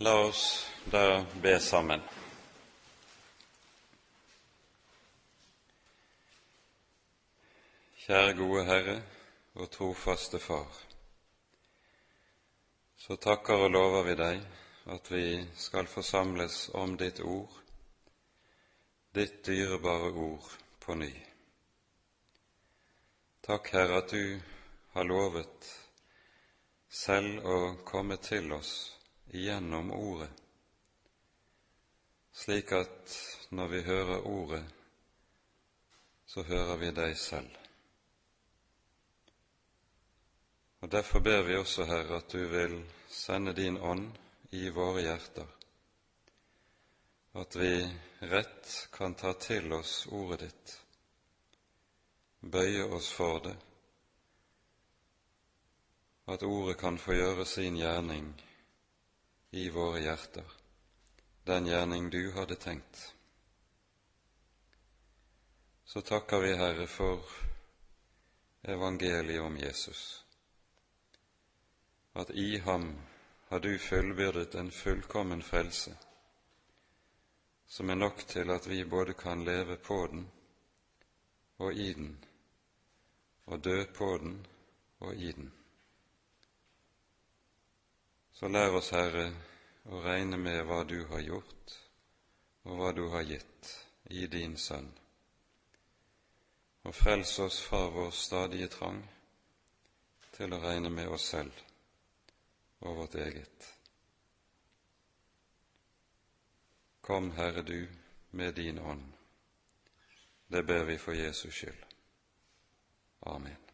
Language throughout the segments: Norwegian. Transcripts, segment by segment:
La oss da be sammen. Kjære gode Herre og trofaste Far. Så takker og lover vi deg at vi skal forsamles om ditt ord, ditt dyrebare ord, på ny. Takk, Herre, at du har lovet selv å komme til oss igjennom Ordet, slik at når vi hører Ordet, så hører vi deg selv. Og Derfor ber vi også, Herre, at du vil sende din ånd i våre hjerter, at vi rett kan ta til oss ordet ditt, bøye oss for det, at ordet kan få gjøre sin gjerning i våre hjerter, den gjerning du hadde tenkt. Så takker vi, Herre, for evangeliet om Jesus, at i ham har du fullbyrdet en fullkommen frelse, som er nok til at vi både kan leve på den og i den, og dø på den og i den. Så lær oss, Herre, å regne med hva du har gjort, og hva du har gitt i din Sønn, og frels oss fra vår stadige trang til å regne med oss selv og vårt eget. Kom, Herre, du, med din ånd. Det ber vi for Jesus skyld. Amen.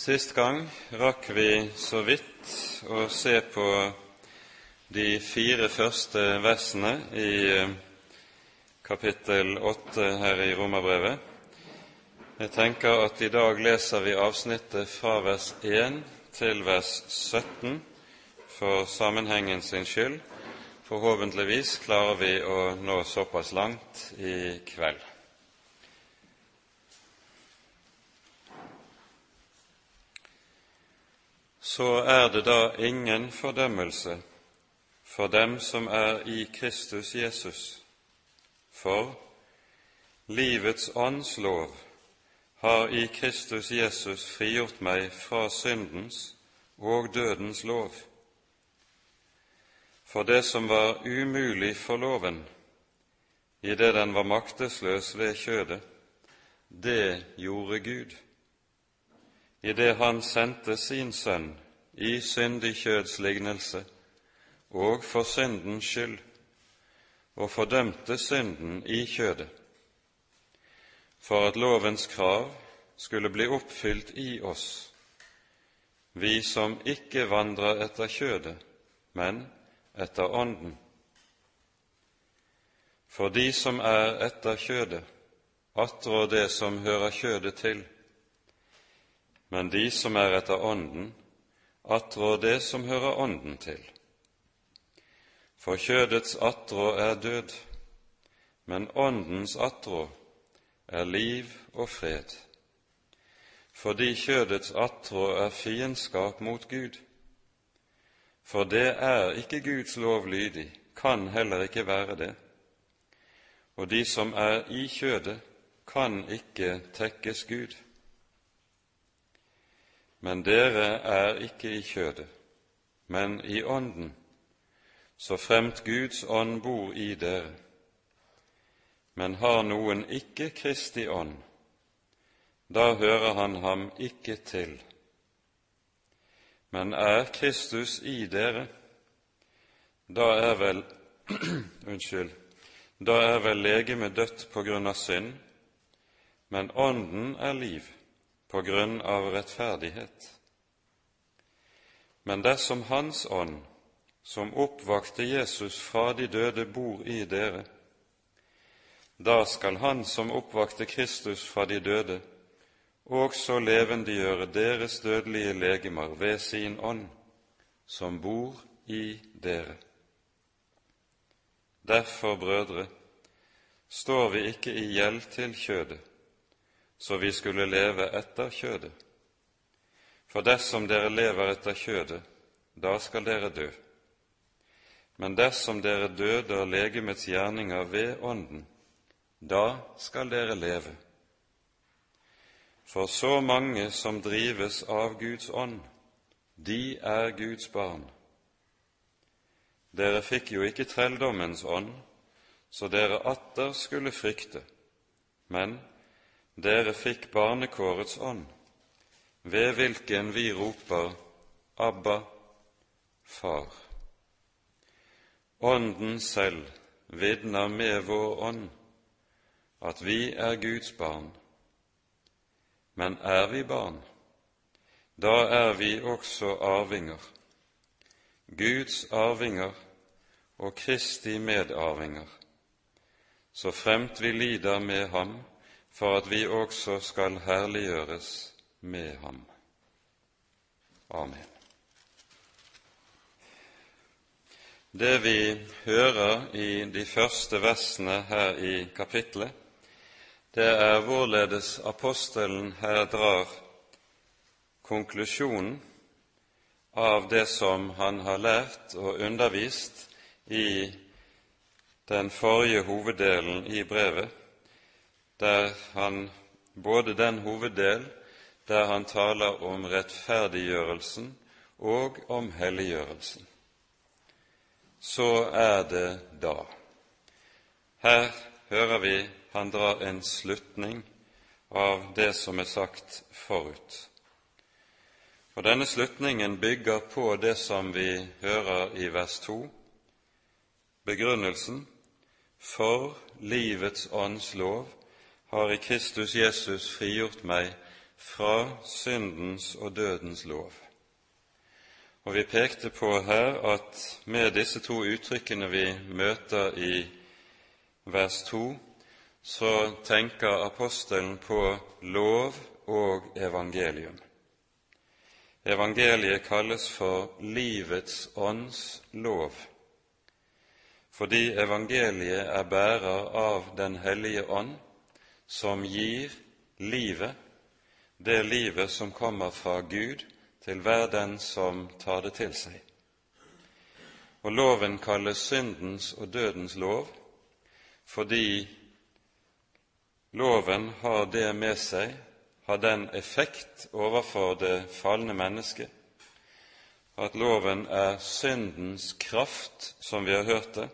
Sist gang rakk vi så vidt å se på de fire første versene i eh, kapittel åtte her i Romerbrevet. Jeg tenker at i dag leser vi avsnittet fra vers 1 til vers 17 for sammenhengen sin skyld. Forhåpentligvis klarer vi å nå såpass langt i kveld. Så er det da ingen fordømmelse for dem som er i Kristus Jesus. For livets ånds lov har i Kristus Jesus frigjort meg fra syndens og dødens lov. For det som var umulig for loven, idet den var maktesløs ved kjødet, det gjorde Gud idet Han sendte sin Sønn i syndig kjøds lignelse og for syndens skyld, og fordømte synden i kjødet, for at lovens krav skulle bli oppfylt i oss, vi som ikke vandrer etter kjødet, men etter Ånden. For de som er etter kjødet, attrår det som hører kjødet til, men de som er etter Ånden, attrår det som hører Ånden til. For kjødets attrå er død, men Åndens attrå er liv og fred. Fordi kjødets attrå er fiendskap mot Gud. For det er ikke Guds lov lydig, kan heller ikke være det. Og de som er i kjødet, kan ikke tekkes Gud. Men dere er ikke i kjødet, men i Ånden, så fremt Guds ånd bor i dere. Men har noen ikke Kristi ånd, da hører han ham ikke til. Men er Kristus i dere, da er vel Unnskyld. Da er vel legemet dødt på grunn av synd, men Ånden er liv på grunn av rettferdighet. Men dersom Hans ånd, som oppvakte Jesus fra de døde, bor i dere, da skal Han som oppvakte Kristus fra de døde, også levendegjøre deres dødelige legemer ved sin ånd, som bor i dere. Derfor, brødre, står vi ikke i gjeld til kjødet, så vi skulle leve etter kjødet. For dersom dere lever etter kjødet, da skal dere dø. Men dersom dere døder legemets gjerninger ved Ånden, da skal dere leve. For så mange som drives av Guds ånd, de er Guds barn. Dere fikk jo ikke trelldommens ånd, så dere atter skulle frykte, men dere fikk barnekårets ånd, ved hvilken vi roper Abba, Far. Ånden selv vitner med vår ånd at vi er Guds barn. Men er vi barn, da er vi også arvinger, Guds arvinger og Kristi medarvinger, så fremt vi lider med ham, for at vi også skal herliggjøres med ham. Amen. Det vi hører i de første versene her i kapittelet, det er hvorledes apostelen her drar konklusjonen av det som han har lært og undervist i den forrige hoveddelen i brevet, der han både den hoveddel der han taler om rettferdiggjørelsen og om helliggjørelsen. Så er det da. Her hører vi han drar en slutning av det som er sagt forut. Og Denne slutningen bygger på det som vi hører i vers 2, begrunnelsen for livets ånds lov har i Kristus Jesus frigjort meg fra syndens og dødens lov. Og Vi pekte på her at med disse to uttrykkene vi møter i vers 2, så tenker apostelen på lov og evangelium. Evangeliet kalles for livets ånds lov fordi evangeliet er bærer av Den hellige ånd, som gir livet, det livet som kommer fra Gud til hver den som tar det til seg. Og loven kalles syndens og dødens lov fordi loven har det med seg, har den effekt overfor det falne mennesket, at loven er syndens kraft, som vi har hørt det,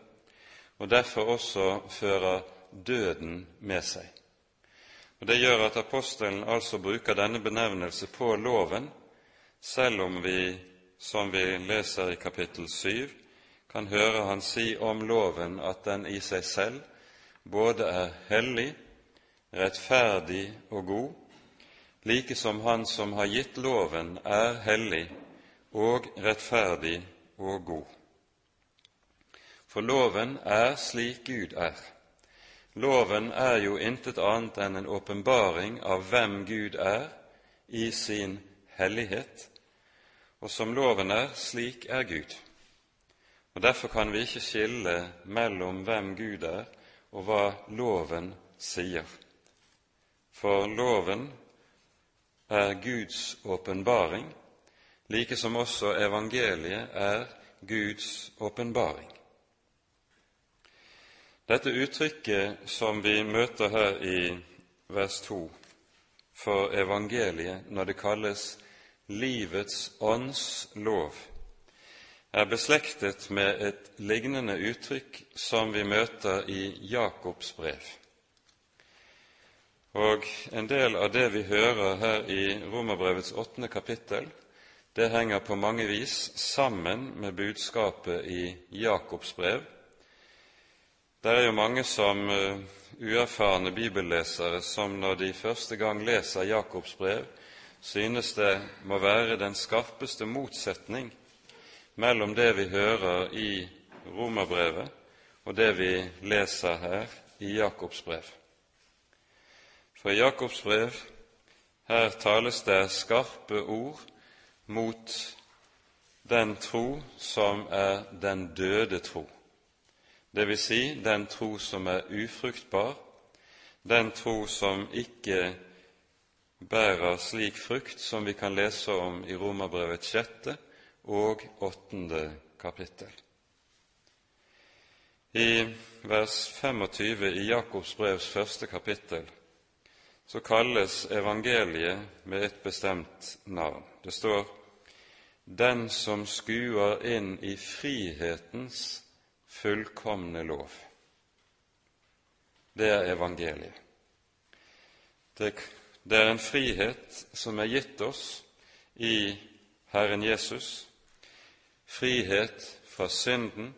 og derfor også fører døden med seg. Og Det gjør at apostelen altså bruker denne benevnelse på loven, selv om vi, som vi leser i kapittel 7, kan høre han si om loven at den i seg selv både er hellig, rettferdig og god, like som Han som har gitt loven, er hellig og rettferdig og god. For loven er slik Gud er. Loven er jo intet annet enn en åpenbaring av hvem Gud er i sin hellighet, og som loven er, slik er Gud. Og Derfor kan vi ikke skille mellom hvem Gud er, og hva loven sier. For loven er Guds åpenbaring, like som også evangeliet er Guds åpenbaring. Dette uttrykket som vi møter her i vers 2 for evangeliet når det kalles livets ånds lov, er beslektet med et lignende uttrykk som vi møter i Jakobs brev. Og en del av det vi hører her i Romerbrevets åttende kapittel, det henger på mange vis sammen med budskapet i Jakobs brev, det er jo mange som uh, uerfarne bibellesere som når de første gang leser Jakobs brev, synes det må være den skarpeste motsetning mellom det vi hører i Romerbrevet, og det vi leser her i Jakobs brev. For i Jakobs brev her tales det skarpe ord mot den tro som er den døde tro dvs. Si den tro som er ufruktbar, den tro som ikke bærer slik frukt som vi kan lese om i Romerbrevet sjette og åttende kapittel. I vers 25 i Jakobs brevs første kapittel så kalles evangeliet med et bestemt navn. Det står 'Den som skuer inn i frihetens fullkomne lov'. Det er evangeliet. Det, det er en frihet som er gitt oss i Herren Jesus. Frihet fra synden,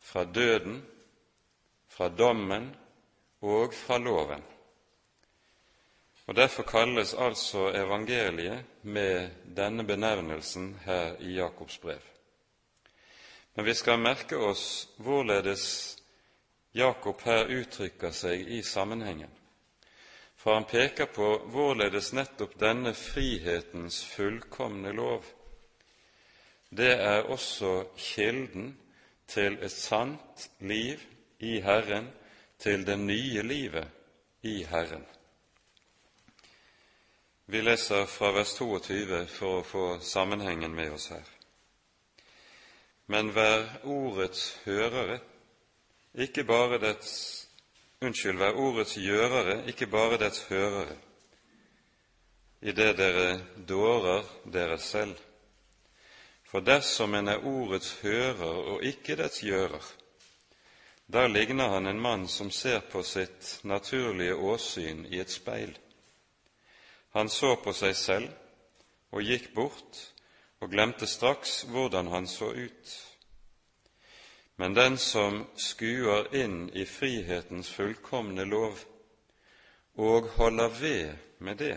fra døden, fra dommen og fra loven. Og Derfor kalles altså evangeliet med denne benevnelsen her i Jakobs brev. Men vi skal merke oss hvorledes Jakob her uttrykker seg i sammenhengen. For han peker på hvorledes nettopp denne frihetens fullkomne lov, det er også kilden til et sant liv i Herren, til det nye livet i Herren. Vi leser fra vers 22 for å få sammenhengen med oss her. Men vær ordets hørere, ikke bare dets Unnskyld, vær ordets gjørere, ikke bare dets hørere, i det dere dårer dere selv. For dersom en er ordets hører og ikke dets gjører, da ligner han en mann som ser på sitt naturlige åsyn i et speil han så på seg selv og gikk bort og glemte straks hvordan han så ut. Men den som skuer inn i frihetens fullkomne lov og holder ved med det,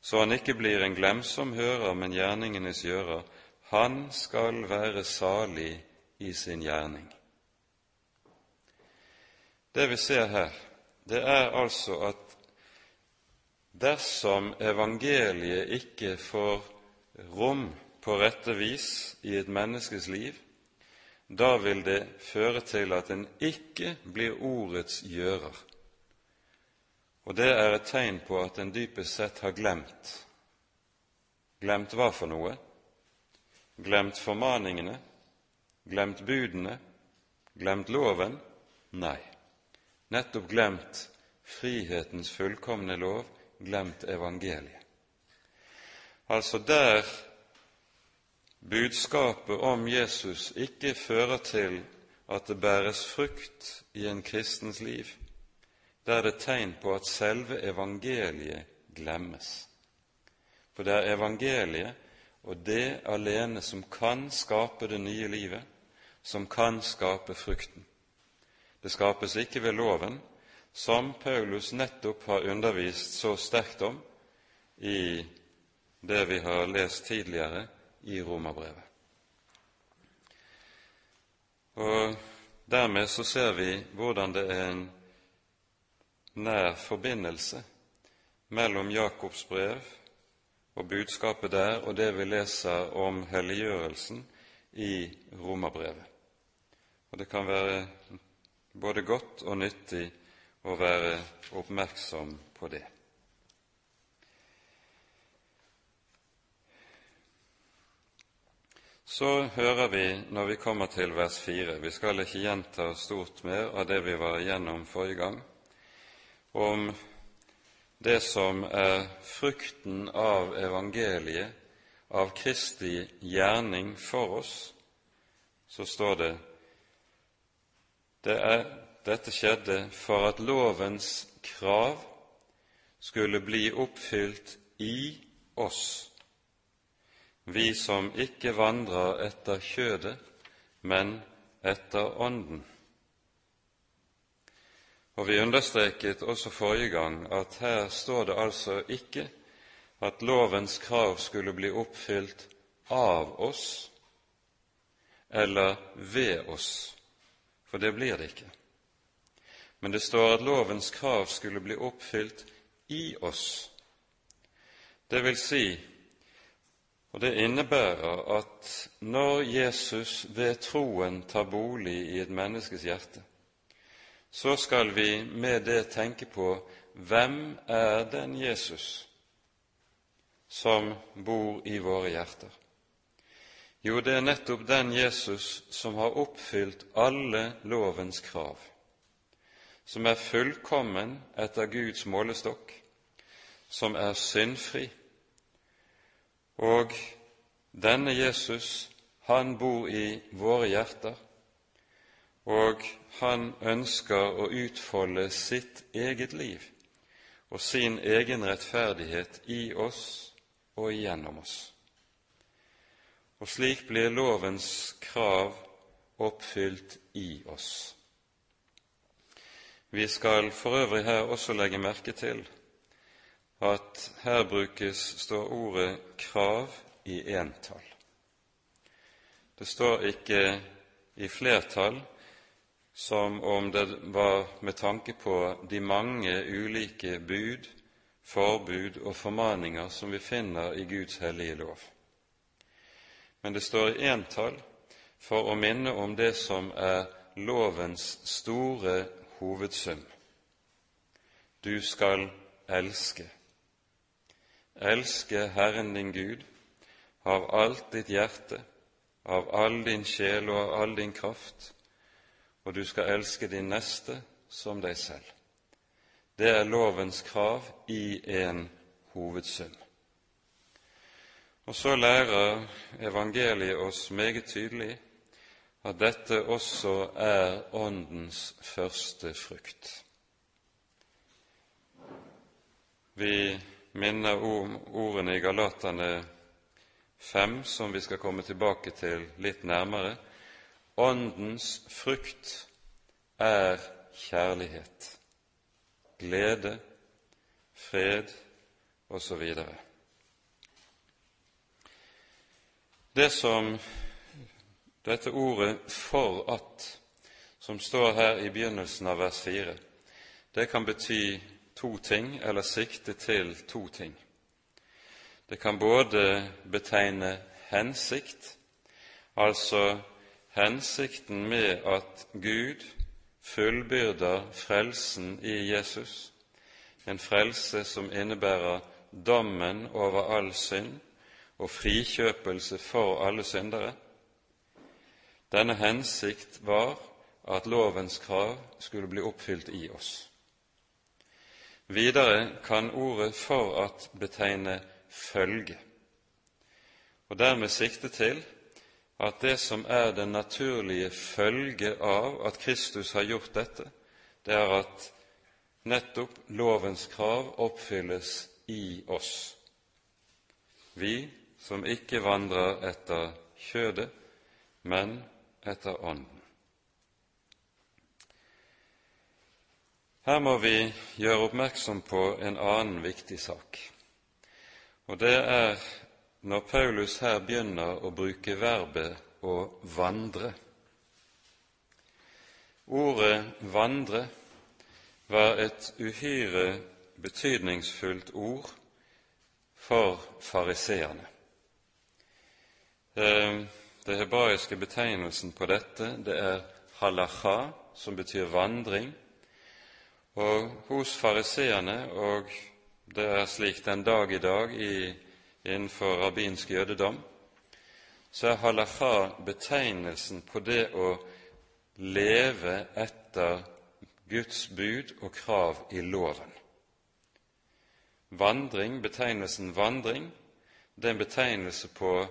så han ikke blir en glemsom hører, men gjerningenes gjører, han skal være salig i sin gjerning. Det vi ser her, det er altså at dersom evangeliet ikke får rom på rette vis i et menneskes liv, da vil det føre til at en ikke blir ordets gjører. Og det er et tegn på at en dypest sett har glemt. Glemt hva for noe? Glemt formaningene? Glemt budene? Glemt loven? Nei, nettopp glemt frihetens fullkomne lov glemt evangeliet. Altså der budskapet om Jesus ikke fører til at det bæres frukt i en kristens liv, der er det tegn på at selve evangeliet glemmes. For det er evangeliet og det alene som kan skape det nye livet, som kan skape frukten. Det skapes ikke ved loven, som Paulus nettopp har undervist så sterkt om i det vi har lest tidligere i Romerbrevet. Og Dermed så ser vi hvordan det er en nær forbindelse mellom Jakobs brev og budskapet der og det vi leser om helliggjørelsen i Romerbrevet. Og det kan være både godt og nyttig å være oppmerksom på det. Så hører vi når vi kommer til vers fire Vi skal ikke gjenta stort mer av det vi var igjennom forrige gang, om det som er frukten av evangeliet, av Kristi gjerning for oss, så står det det er dette skjedde for at lovens krav skulle bli oppfylt i oss, vi som ikke vandrer etter kjødet, men etter Ånden. Og Vi understreket også forrige gang at her står det altså ikke at lovens krav skulle bli oppfylt av oss eller ved oss, for det blir det ikke men det står at lovens krav skulle bli oppfylt i oss. Det vil si, og det innebærer at når Jesus ved troen tar bolig i et menneskes hjerte, så skal vi med det tenke på hvem er den Jesus som bor i våre hjerter? Jo, det er nettopp den Jesus som har oppfylt alle lovens krav, som er fullkommen etter Guds målestokk, som er syndfri. Og denne Jesus, han bor i våre hjerter, og han ønsker å utfolde sitt eget liv og sin egen rettferdighet i oss og igjennom oss. Og slik blir lovens krav oppfylt i oss. Vi skal for øvrig her også legge merke til at her brukes står ordet krav i entall. Det står ikke i flertall som om det var med tanke på de mange ulike bud, forbud og formaninger som vi finner i Guds hellige lov. Men det står i entall for å minne om det som er lovens store hovedsum. Du skal elske. Elske Herren din Gud av alt ditt hjerte, av all din sjel og av all din kraft, og du skal elske din neste som deg selv. Det er lovens krav i en hovedsum. Og så lærer evangeliet oss meget tydelig at dette også er Åndens første frukt. Vi minner om ordene i Galaterne 5, som vi skal komme tilbake til litt nærmere, Åndens frukt er kjærlighet, glede, fred osv. Det som dette ordet 'for at', som står her i begynnelsen av vers 4, det kan bety to ting, eller sikte til to ting. Det kan både betegne hensikt, altså hensikten med at Gud fullbyrder frelsen i Jesus, en frelse som innebærer dommen over all synd og frikjøpelse for alle syndere. Denne hensikt var at lovens krav skulle bli oppfylt i oss. Videre kan ordet 'for at' betegne følge, og dermed sikte til at det som er den naturlige følge av at Kristus har gjort dette, det er at nettopp lovens krav oppfylles i oss. Vi som ikke vandrer etter kjødet, men etter Ånden. Her må vi gjøre oppmerksom på en annen viktig sak, og det er når Paulus her begynner å bruke verbet å vandre. Ordet 'vandre' var et uhyre betydningsfullt ord for fariseerne. Den det hebraiske betegnelsen på dette det er halacha, som betyr vandring. Og hos fariseerne, og det er slik den dag i dag i innenfor rabbinsk jødedom, så er halakha betegnelsen på det å leve etter Guds bud og krav i loven. Vandring, betegnelsen vandring, det er en betegnelse på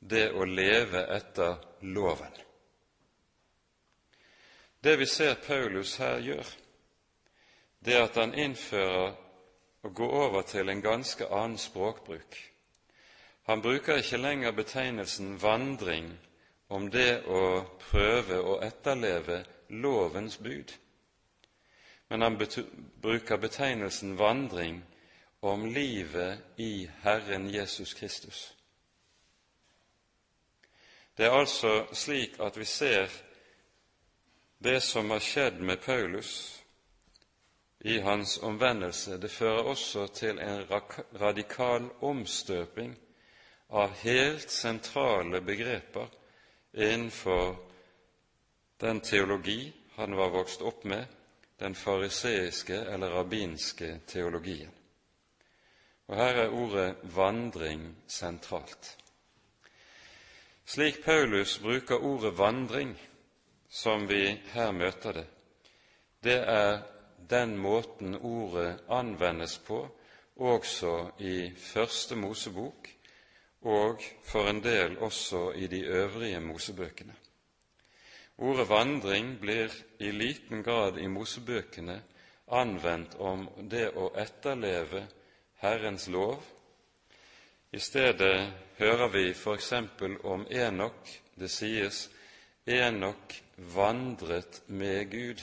det å leve etter loven. Det vi ser Paulus her gjør, det at han innfører å gå over til en ganske annen språkbruk. Han bruker ikke lenger betegnelsen vandring om det å prøve å etterleve lovens bud, men han bruker betegnelsen vandring om livet i Herren Jesus Kristus. Det er altså slik at vi ser det som har skjedd med Paulus i hans omvendelse, det fører også til en radikal omstøping av helt sentrale begreper innenfor den teologi han var vokst opp med, den fariseiske eller rabbinske teologien. Og her er ordet vandring sentralt. Slik Paulus bruker ordet vandring, som vi her møter det, det er den måten ordet anvendes på også i Første Mosebok og for en del også i de øvrige Mosebøkene. Ordet vandring blir i liten grad i Mosebøkene anvendt om det å etterleve Herrens lov. I stedet hører vi f.eks. om Enok. Det sies Enok vandret med Gud.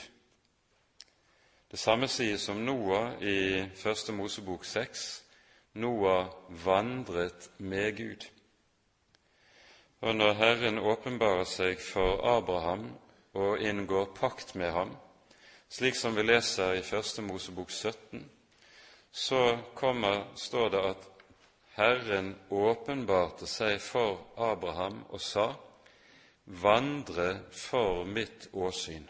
Det samme sies om Noah i Første Mosebok seks. Noah vandret med Gud. Og når Herren åpenbarer seg for Abraham og inngår pakt med ham, slik som vi leser i Første Mosebok 17, så kommer, står det at Herren åpenbarte seg for Abraham og sa:" Vandre for mitt åsyn,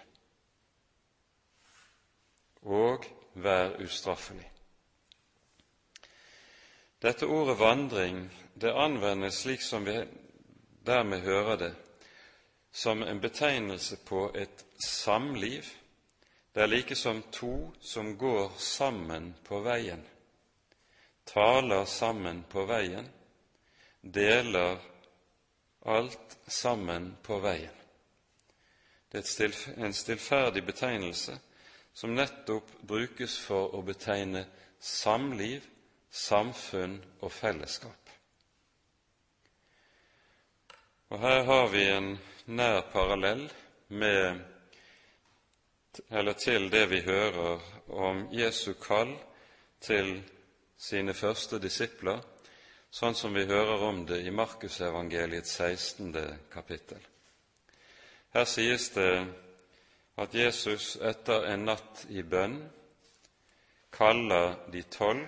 og vær ustraffelig. Dette ordet vandring det anvendes slik som vi dermed hører det, som en betegnelse på et samliv. Det er like som to som går sammen på veien, taler sammen på veien, deler alt sammen på veien. Det er en stillferdig betegnelse som nettopp brukes for å betegne samliv, samfunn og fellesskap. Og Her har vi en nær parallell med, eller til det vi hører om Jesu kall til sine første disipler, sånn som vi hører om det i Markusevangeliets 16. kapittel. Her sies det at Jesus etter en natt i bønn kaller de tolv,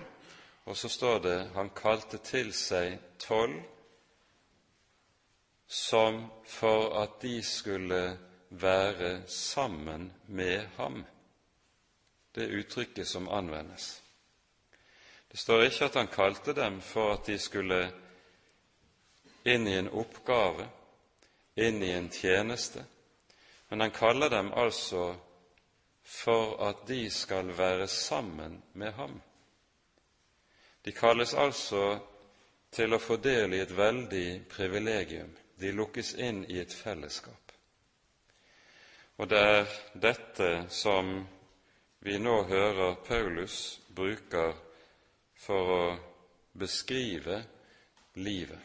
og så står det han kalte til seg tolv som for at de skulle være sammen med ham. Det uttrykket som anvendes. Det står ikke at han kalte dem for at de skulle inn i en oppgave, inn i en tjeneste, men han kaller dem altså for at de skal være sammen med ham. De kalles altså til å få del i et veldig privilegium, de lukkes inn i et fellesskap. Og det er dette som vi nå hører Paulus bruker for å beskrive livet.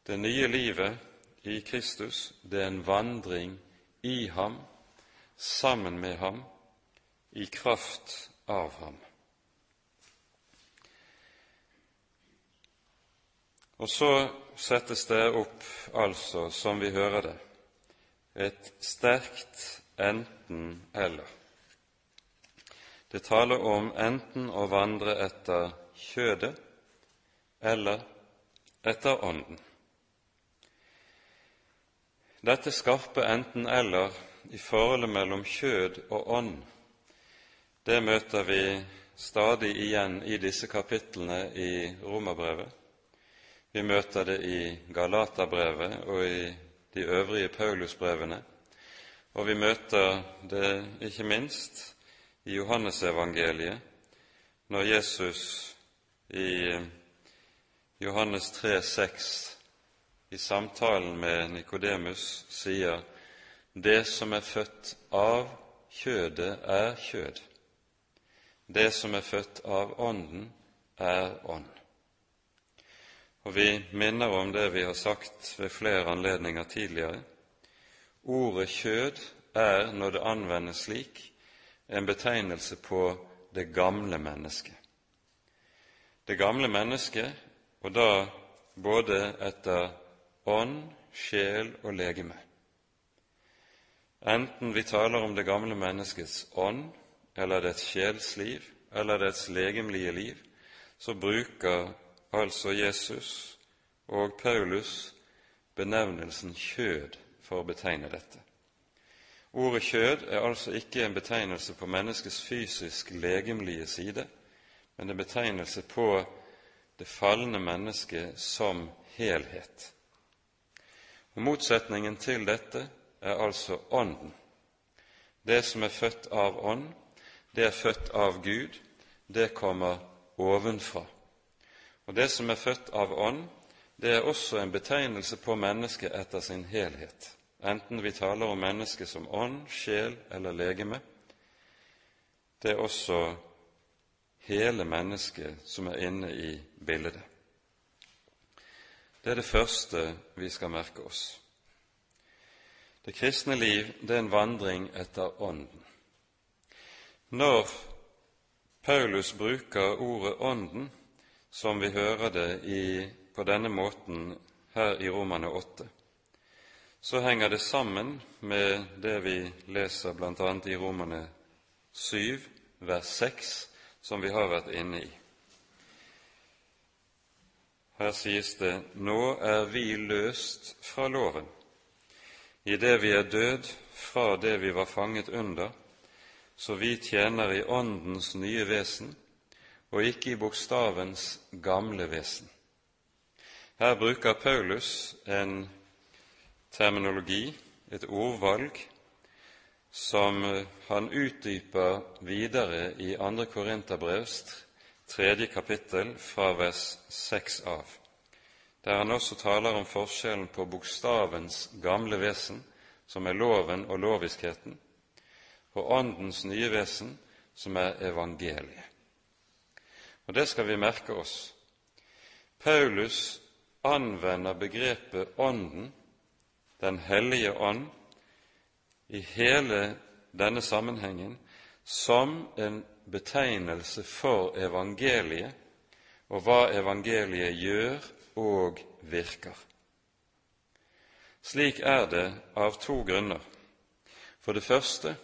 Det nye livet i Kristus, det er en vandring i ham, sammen med ham, i kraft av ham. Og så settes det opp, altså, som vi hører det, et sterkt enten-eller. Det taler om enten å vandre etter kjødet eller etter Ånden. Dette skarpe enten-eller i forholdet mellom kjød og ånd, det møter vi stadig igjen i disse kapitlene i Romerbrevet. Vi møter det i Galaterbrevet og i de øvrige Paulusbrevene, og vi møter det ikke minst i Johannesevangeliet, når Jesus i Johannes 3, 6, i samtalen med Nikodemus sier det som er født av kjødet, er kjød. Det som er født av Ånden, er ånd. Og vi minner om det vi har sagt ved flere anledninger tidligere. Ordet kjød er, når det anvendes slik, en betegnelse på det gamle mennesket. Det gamle mennesket, og da både etter ånd, sjel og legeme. Enten vi taler om det gamle menneskets ånd, eller dets sjelsliv, eller dets legemlige liv, så bruker altså Jesus og Paulus benevnelsen kjød for å betegne dette. Ordet kjød er altså ikke en betegnelse på menneskets fysisk legemlige side, men en betegnelse på det falne mennesket som helhet. Og Motsetningen til dette er altså Ånden. Det som er født av ånd, det er født av Gud, det kommer ovenfra. Og det som er født av ånd, det er også en betegnelse på mennesket etter sin helhet, enten vi taler om mennesket som ånd, sjel eller legeme. Det er også hele mennesket som er inne i bildet. Det er det første vi skal merke oss. Det kristne liv det er en vandring etter Ånden. Når Paulus bruker ordet Ånden, som vi hører det i, på denne måten her i Romane 8, så henger det sammen med det vi leser bl.a. i Romane 7, vers 6, som vi har vært inne i. Her sies det nå er vi løst fra loven, idet vi er død fra det vi var fanget under, så vi tjener i Åndens nye vesen og ikke i bokstavens gamle vesen. Her bruker Paulus en terminologi, et ordvalg, som han utdyper videre i 2. Korinterbrevs tredje kapittel fra vers 6 av, der han også taler om forskjellen på bokstavens gamle vesen, som er loven og loviskheten, og Åndens nye vesen, som er evangeliet. Og det skal vi merke oss. Paulus anvender begrepet Ånden, Den hellige ånd, i hele denne sammenhengen som en betegnelse for evangeliet og hva evangeliet gjør og virker. Slik er det av to grunner. For det første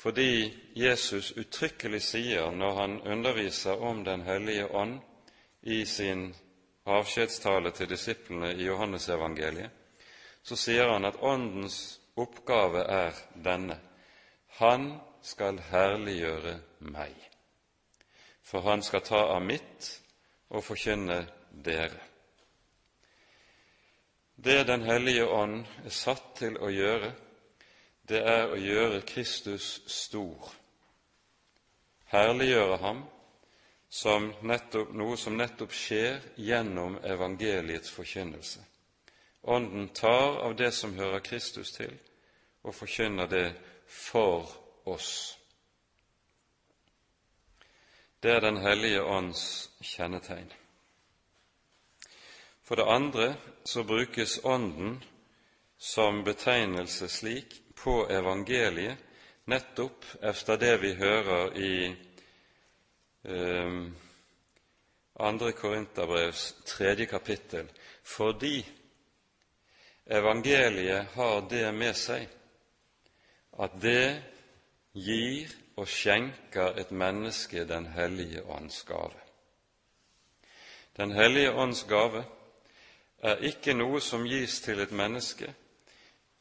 fordi Jesus uttrykkelig sier når han underviser om Den hellige ånd i sin avskjedstale til disiplene i Johannesevangeliet, så sier han at Åndens oppgave er denne Han skal herliggjøre meg, for han skal ta av mitt og forkynne dere. Det Den hellige ånd er satt til å gjøre, det er å gjøre Kristus stor, herliggjøre ham som nettopp, noe som nettopp skjer gjennom evangeliets forkynnelse. Ånden tar av det som hører Kristus til, og forkynner det for oss. Det er Den hellige ånds kjennetegn. For det andre så brukes Ånden som betegnelse slik på evangeliet nettopp efter det vi hører i eh, andre Korinterbrevs tredje kapittel, fordi evangeliet har det med seg at det gir og skjenker et menneske Den hellige ånds gave. Den hellige ånds gave er ikke noe som gis til et menneske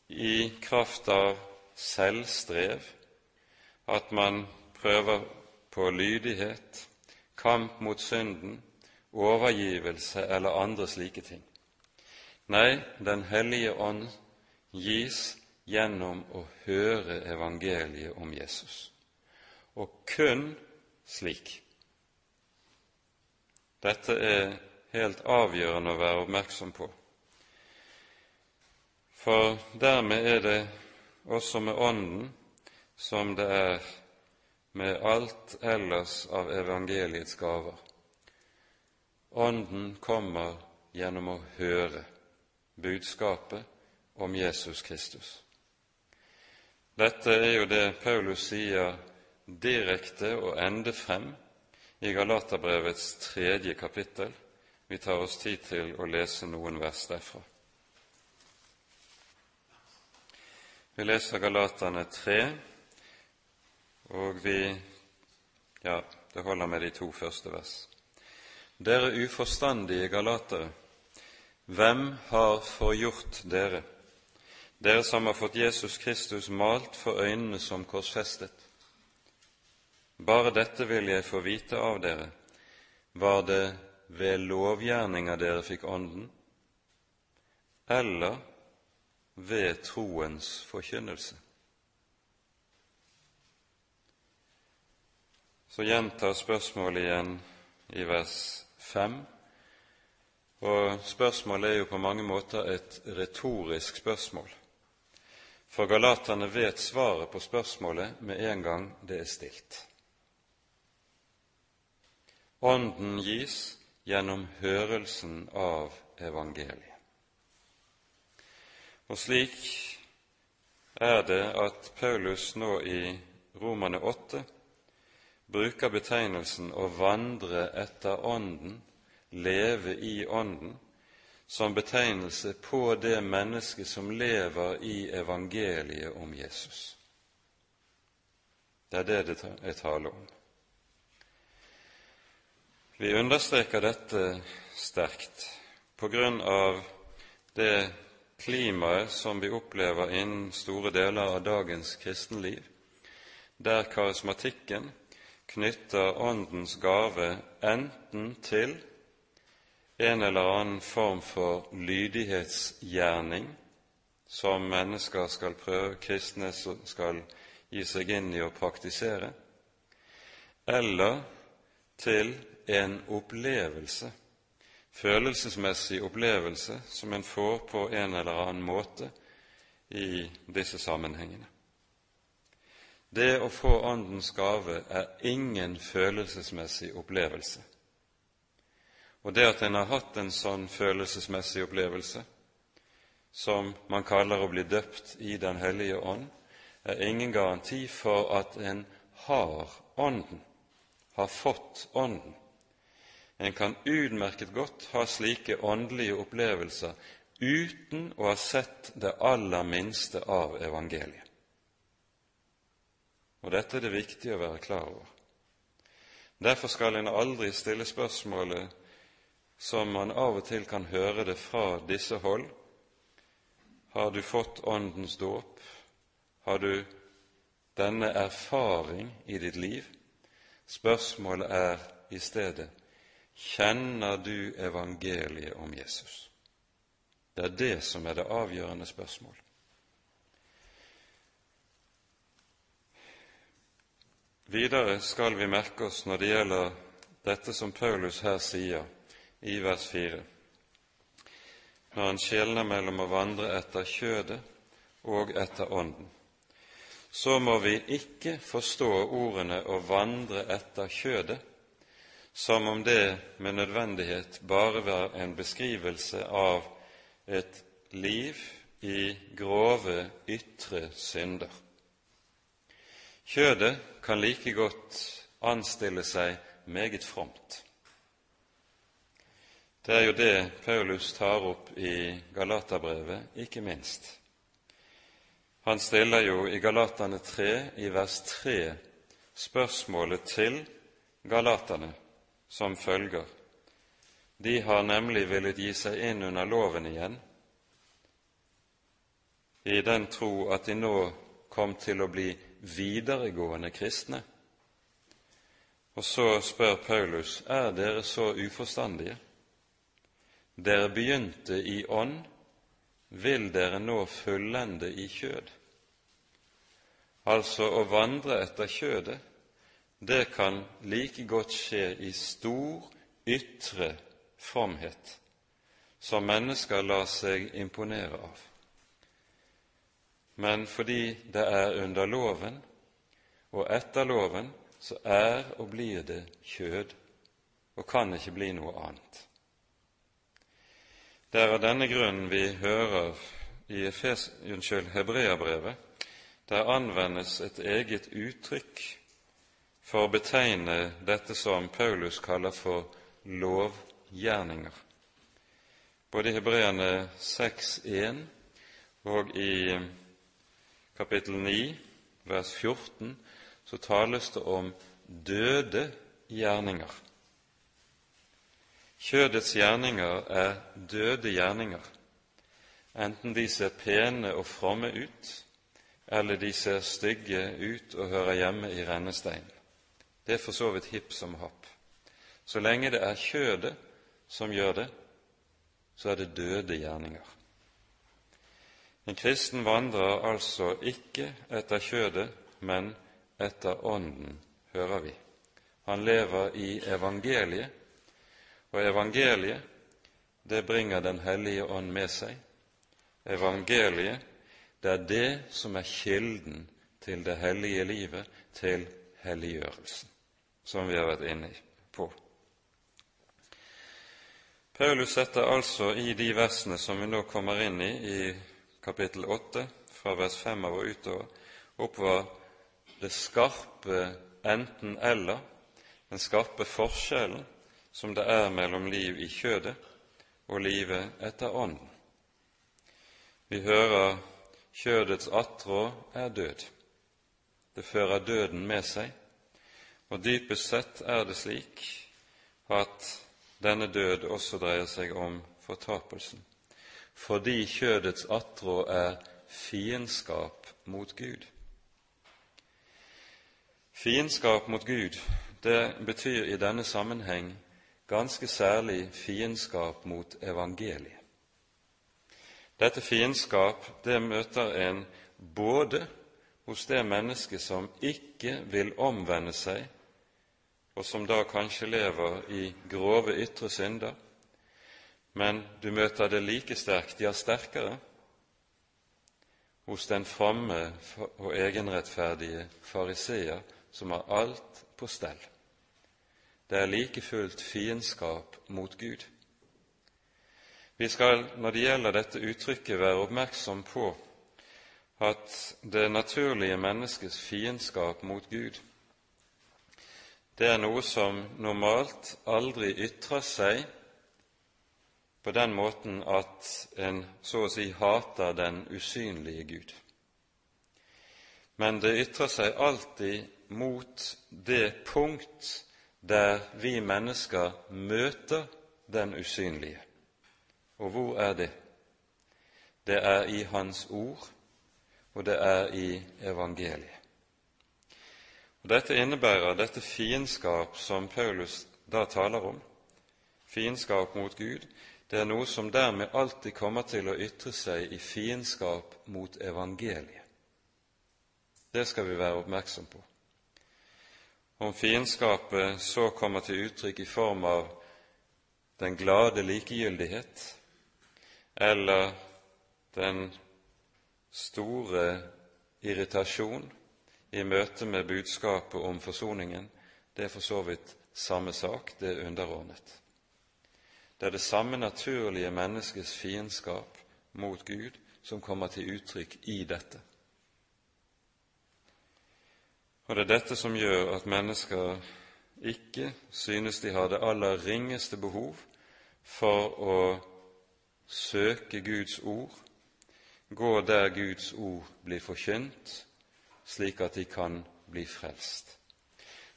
i kraft av selvstrev, at man prøver på lydighet, kamp mot synden, overgivelse eller andre slike ting. Nei, Den hellige ånd gis gjennom å høre evangeliet om Jesus, og kun slik. Dette er helt avgjørende å være oppmerksom på. For dermed er det også med Ånden som det er med alt ellers av evangeliets gaver. Ånden kommer gjennom å høre budskapet om Jesus Kristus. Dette er jo det Paulus sier direkte og ende frem i Galaterbrevets tredje kapittel. Vi tar oss tid til å lese noen vers derfra. Vi leser Galaterne 3, og vi Ja, det holder med de to første vers. Dere uforstandige galatere, hvem har forgjort dere? Dere som har fått Jesus Kristus malt for øynene som korsfestet. Bare dette vil jeg få vite av dere. Var det ved lovgjerninger dere fikk Ånden, eller ved troens forkynnelse? Så gjentar spørsmålet igjen i vers 5 og spørsmålet er jo på mange måter et retorisk spørsmål. For galaterne vet svaret på spørsmålet med en gang det er stilt. Ånden gis gjennom hørelsen av evangeliet. Og slik er det at Paulus nå i Romane 8 bruker betegnelsen 'å vandre etter Ånden' leve i Ånden, som betegnelse på det mennesket som lever i evangeliet om Jesus. Det er det det er tale om. Vi understreker dette sterkt på grunn av det klimaet som vi opplever innen store deler av dagens kristenliv, der karismatikken knytter Åndens gave enten til en eller annen form for lydighetsgjerning som mennesker skal prøve, kristne skal gi seg inn i å praktisere, eller til en opplevelse, følelsesmessig opplevelse, som en får på en eller annen måte i disse sammenhengene. Det å få Åndens gave er ingen følelsesmessig opplevelse. Og det at en har hatt en sånn følelsesmessig opplevelse, som man kaller å bli døpt i Den hellige ånd, er ingen garanti for at en har Ånden, har fått Ånden. En kan utmerket godt ha slike åndelige opplevelser uten å ha sett det aller minste av evangeliet. Og dette er det viktig å være klar over. Derfor skal en aldri stille spørsmålet som man av og til kan høre det fra disse hold. Har du fått Åndens dåp? Har du denne erfaring i ditt liv? Spørsmålet er i stedet kjenner du evangeliet om Jesus? Det er det som er det avgjørende spørsmål. Videre skal vi merke oss når det gjelder dette som Paulus her sier, i vers 4, når han skjelner mellom å vandre etter kjødet og etter Ånden. Så må vi ikke forstå ordene 'å vandre etter kjødet' som om det med nødvendighet bare var en beskrivelse av et liv i grove ytre synder. Kjødet kan like godt anstille seg meget fromt. Det er jo det Paulus tar opp i Galaterbrevet, ikke minst. Han stiller jo i Galatane 3, i vers 3, spørsmålet til galaterne som følger. De har nemlig villet gi seg inn under loven igjen, i den tro at de nå kom til å bli videregående kristne. Og så spør Paulus, er dere så uforstandige? Dere begynte i ånd, vil dere nå fullende i kjød. Altså å vandre etter kjødet, det kan like godt skje i stor ytre fromhet, som mennesker lar seg imponere av. Men fordi det er under loven og etter loven, så er og blir det kjød og kan ikke bli noe annet. Det er av denne grunnen vi hører i Efes, unnskyld, Hebreabrevet der anvendes et eget uttrykk for å betegne dette som Paulus kaller for lovgjerninger. Både i Hebreane 6.1 og i kapittel 9, vers 14, så tales det om døde gjerninger. Kjødets gjerninger er døde gjerninger, enten de ser pene og fromme ut, eller de ser stygge ut og hører hjemme i rennesteinen. Det er for så vidt hipp som happ. Så lenge det er kjødet som gjør det, så er det døde gjerninger. En kristen vandrer altså ikke etter kjødet, men etter Ånden, hører vi. Han lever i evangeliet, og evangeliet, det bringer Den hellige ånd med seg. Evangeliet, det er det som er kilden til det hellige livet, til helliggjørelsen, som vi har vært inne på. Paulus setter altså i de versene som vi nå kommer inn i, i kapittel 8, fra vers 5 av og utover, opp hva det skarpe enten-eller, den skarpe forskjellen som det er mellom liv i kjødet og livet etter Ånden. Vi hører kjødets attrå er død. Det fører døden med seg, og dypest sett er det slik at denne død også dreier seg om fortapelsen, fordi kjødets attrå er fiendskap mot Gud. Fiendskap mot Gud, det betyr i denne sammenheng ganske særlig fiendskap mot evangeliet. Dette fiendskap det møter en både hos det mennesket som ikke vil omvende seg og som da kanskje lever i grove ytre synder, men du møter det like sterkt, ja sterkere, hos den fromme og egenrettferdige fariseer som har alt på stell. Det er like fullt fiendskap mot Gud. Vi skal når det gjelder dette uttrykket, være oppmerksom på at det naturlige menneskets fiendskap mot Gud det er noe som normalt aldri ytrer seg på den måten at en så å si hater den usynlige Gud. Men det ytrer seg alltid mot det punkt der vi mennesker møter den usynlige. Og hvor er det? Det er i Hans ord, og det er i evangeliet. Og Dette innebærer dette fiendskap som Paulus da taler om, fiendskap mot Gud, det er noe som dermed alltid kommer til å ytre seg i fiendskap mot evangeliet. Det skal vi være oppmerksom på. Om fiendskapet så kommer til uttrykk i form av den glade likegyldighet eller den store irritasjon i møte med budskapet om forsoningen, det er for så vidt samme sak, det er underordnet. Det er det samme naturlige menneskets fiendskap mot Gud som kommer til uttrykk i dette. Og det er dette som gjør at mennesker ikke synes de har det aller ringeste behov for å søke Guds ord, gå der Guds ord blir forkynt, slik at de kan bli frelst.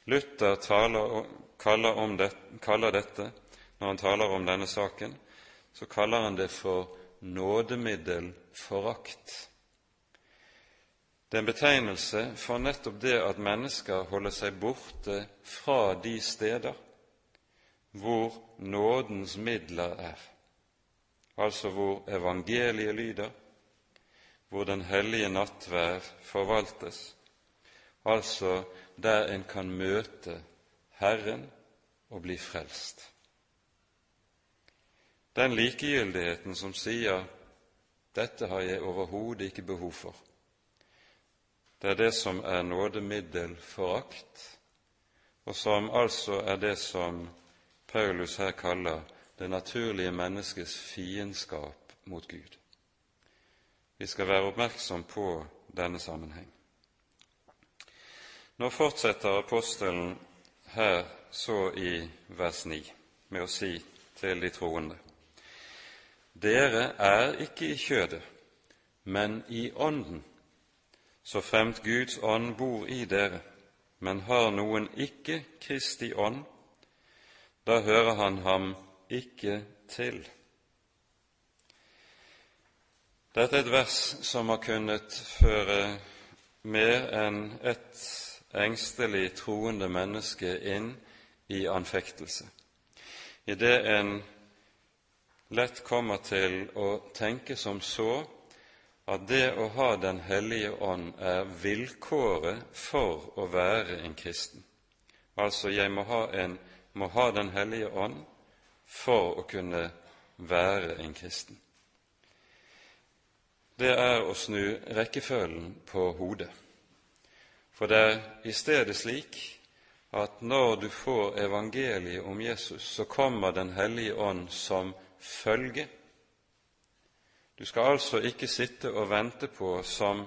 Luther taler, kaller, det, kaller dette, når han taler om denne saken, så kaller han det for nådemiddelforakt. Det er en betegnelse for nettopp det at mennesker holder seg borte fra de steder hvor nådens midler er, altså hvor evangeliet lyder, hvor Den hellige nattvær forvaltes, altså der en kan møte Herren og bli frelst. Den likegyldigheten som sier 'dette har jeg overhodet ikke behov for', det er det som er nådemiddelforakt, og som altså er det som Paulus her kaller det naturlige menneskets fiendskap mot Gud. Vi skal være oppmerksom på denne sammenheng. Nå fortsetter apostelen her så i vers 9 med å si til de troende Dere er ikke i kjødet, men i Ånden, så fremt Guds ånd bor i dere. Men har noen ikke Kristi ånd, da hører han ham ikke til. Dette er et vers som har kunnet føre mer enn ett engstelig troende menneske inn i anfektelse. Idet en lett kommer til å tenke som så at det å ha Den hellige ånd er vilkåret for å være en kristen. Altså, jeg må ha, en, må ha Den hellige ånd for å kunne være en kristen det er å snu rekkefølgen på hodet. For det er i stedet slik at når du får evangeliet om Jesus, så kommer Den hellige ånd som følge. Du skal altså ikke sitte og vente på som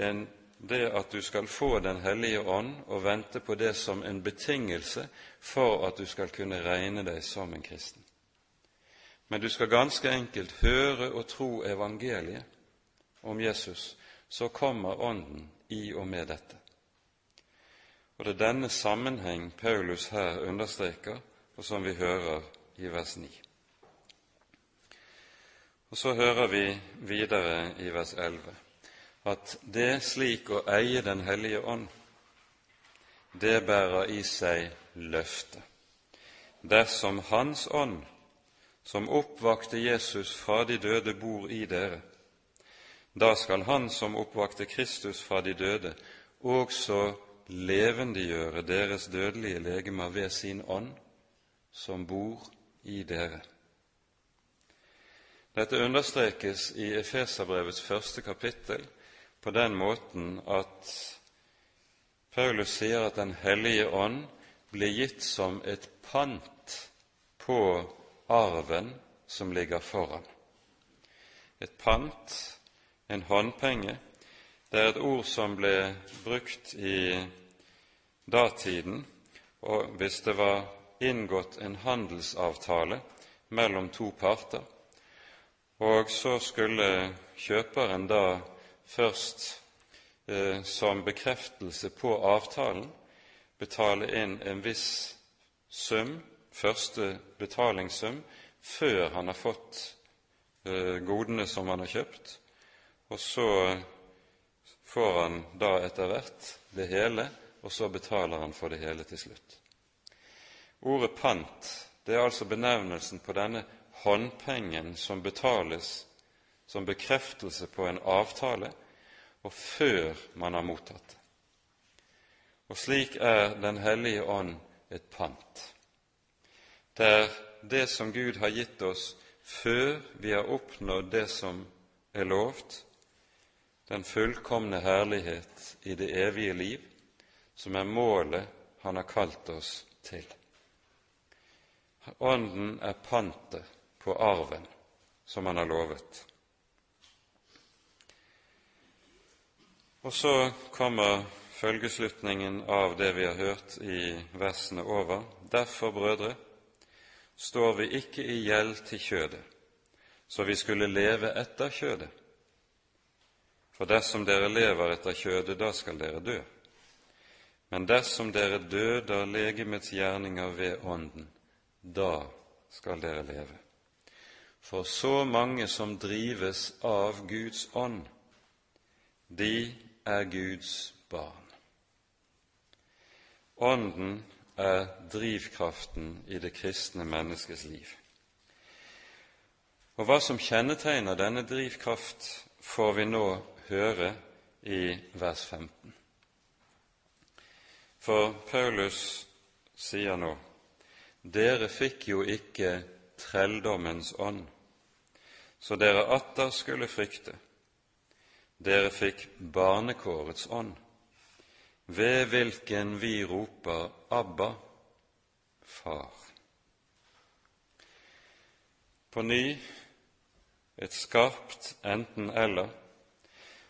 en, det at du skal få Den hellige ånd, og vente på det som en betingelse for at du skal kunne regne deg som en kristen men du skal ganske enkelt høre og tro evangeliet om Jesus, så kommer Ånden i og med dette. Og Det er denne sammenheng Paulus her understreker, og som vi hører i vers 9. Og Så hører vi videre i vers 11 at det slik å eie Den hellige ånd, det bærer i seg løfte. Dersom Hans ånd som oppvakte Jesus fra de døde, bor i dere. Da skal Han som oppvakte Kristus fra de døde, også levendegjøre deres dødelige legemer ved sin ånd, som bor i dere. Dette understrekes i Efeserbrevets første kapittel på den måten at Paulus sier at Den hellige ånd blir gitt som et pant på arven som ligger foran. Et pant, en håndpenge, det er et ord som ble brukt i datiden og hvis det var inngått en handelsavtale mellom to parter, og så skulle kjøperen da først eh, som bekreftelse på avtalen betale inn en viss sum første betalingssum før han har fått eh, godene som han har kjøpt, og så får han da etter hvert det hele, og så betaler han for det hele til slutt. Ordet pant det er altså benevnelsen på denne håndpengen som betales som bekreftelse på en avtale, og før man har mottatt det. Og slik er Den hellige ånd et pant. Det er det som Gud har gitt oss før vi har oppnådd det som er lovt, den fullkomne herlighet i det evige liv, som er målet Han har kalt oss til. Ånden er pantet på arven som Han har lovet. Og så kommer følgeslutningen av det vi har hørt i versene over. Derfor, brødre, står vi ikke i gjeld til kjødet, så vi skulle leve etter kjødet. For dersom dere lever etter kjødet, da skal dere dø. Men dersom dere døder legemets gjerninger ved Ånden, da skal dere leve. For så mange som drives av Guds ånd, de er Guds barn. Ånden er drivkraften i det kristne menneskets liv. Og Hva som kjennetegner denne drivkraft, får vi nå høre i vers 15. For Paulus sier nå dere fikk jo ikke trelldommens ånd, så dere atter skulle frykte. Dere fikk barnekårets ånd ved hvilken vi roper Abba, Far. På ny et skarpt enten-eller,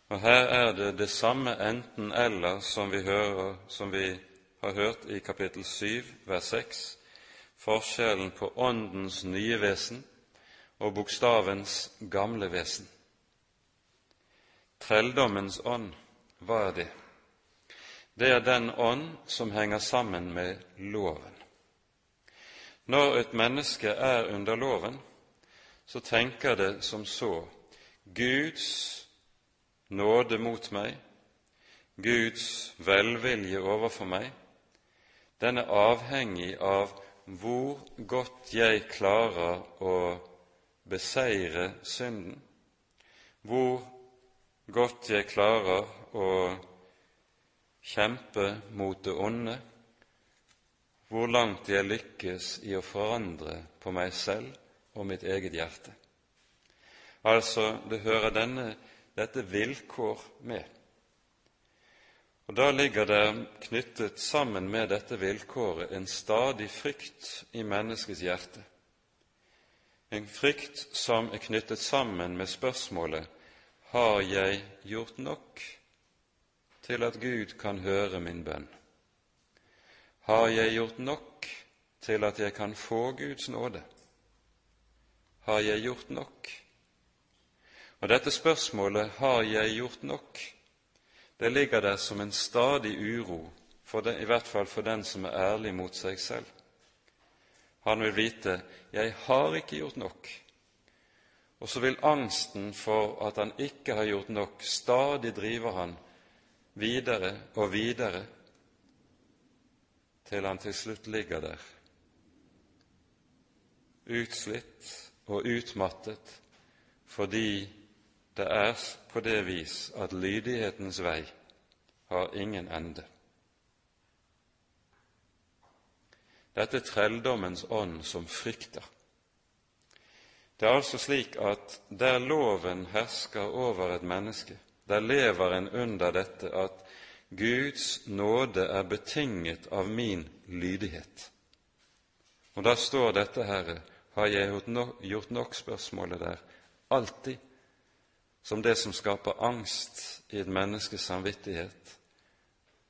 og her er det det samme enten-eller som som vi har hørt i kapittel 7, vers 6, forskjellen på Åndens nye vesen og bokstavens gamle vesen. Trelldommens ånd, hva er det? det er den ånd som henger sammen med loven. Når et menneske er under loven, så tenker det som så Guds nåde mot meg, Guds velvilje overfor meg, den er avhengig av hvor godt jeg klarer å beseire synden, hvor godt jeg klarer å kjempe mot det onde, hvor langt jeg lykkes i å forandre på meg selv og mitt eget hjerte. Altså, det hører denne, dette vilkår med. Og Da ligger det knyttet sammen med dette vilkåret en stadig frykt i menneskets hjerte. En frykt som er knyttet sammen med spørsmålet har jeg gjort nok til at Gud kan høre min bønn? Har jeg gjort nok til at jeg kan få Guds nåde? Har jeg gjort nok? Og dette spørsmålet 'Har jeg gjort nok?' Det ligger der som en stadig uro, det, i hvert fall for den som er ærlig mot seg selv. Han vil vite 'Jeg har ikke gjort nok', og så vil angsten for at han ikke har gjort nok, stadig drive han videre og videre til han til slutt ligger der, utslitt og utmattet fordi det er på det vis at lydighetens vei har ingen ende. Dette er trelldommens ånd som frykter. Det er altså slik at der loven hersker over et menneske, der lever en under dette at Guds nåde er betinget av min lydighet. Og da står dette, Herre, har jeg gjort nok, spørsmålet der, alltid som det som skaper angst i et menneskes samvittighet,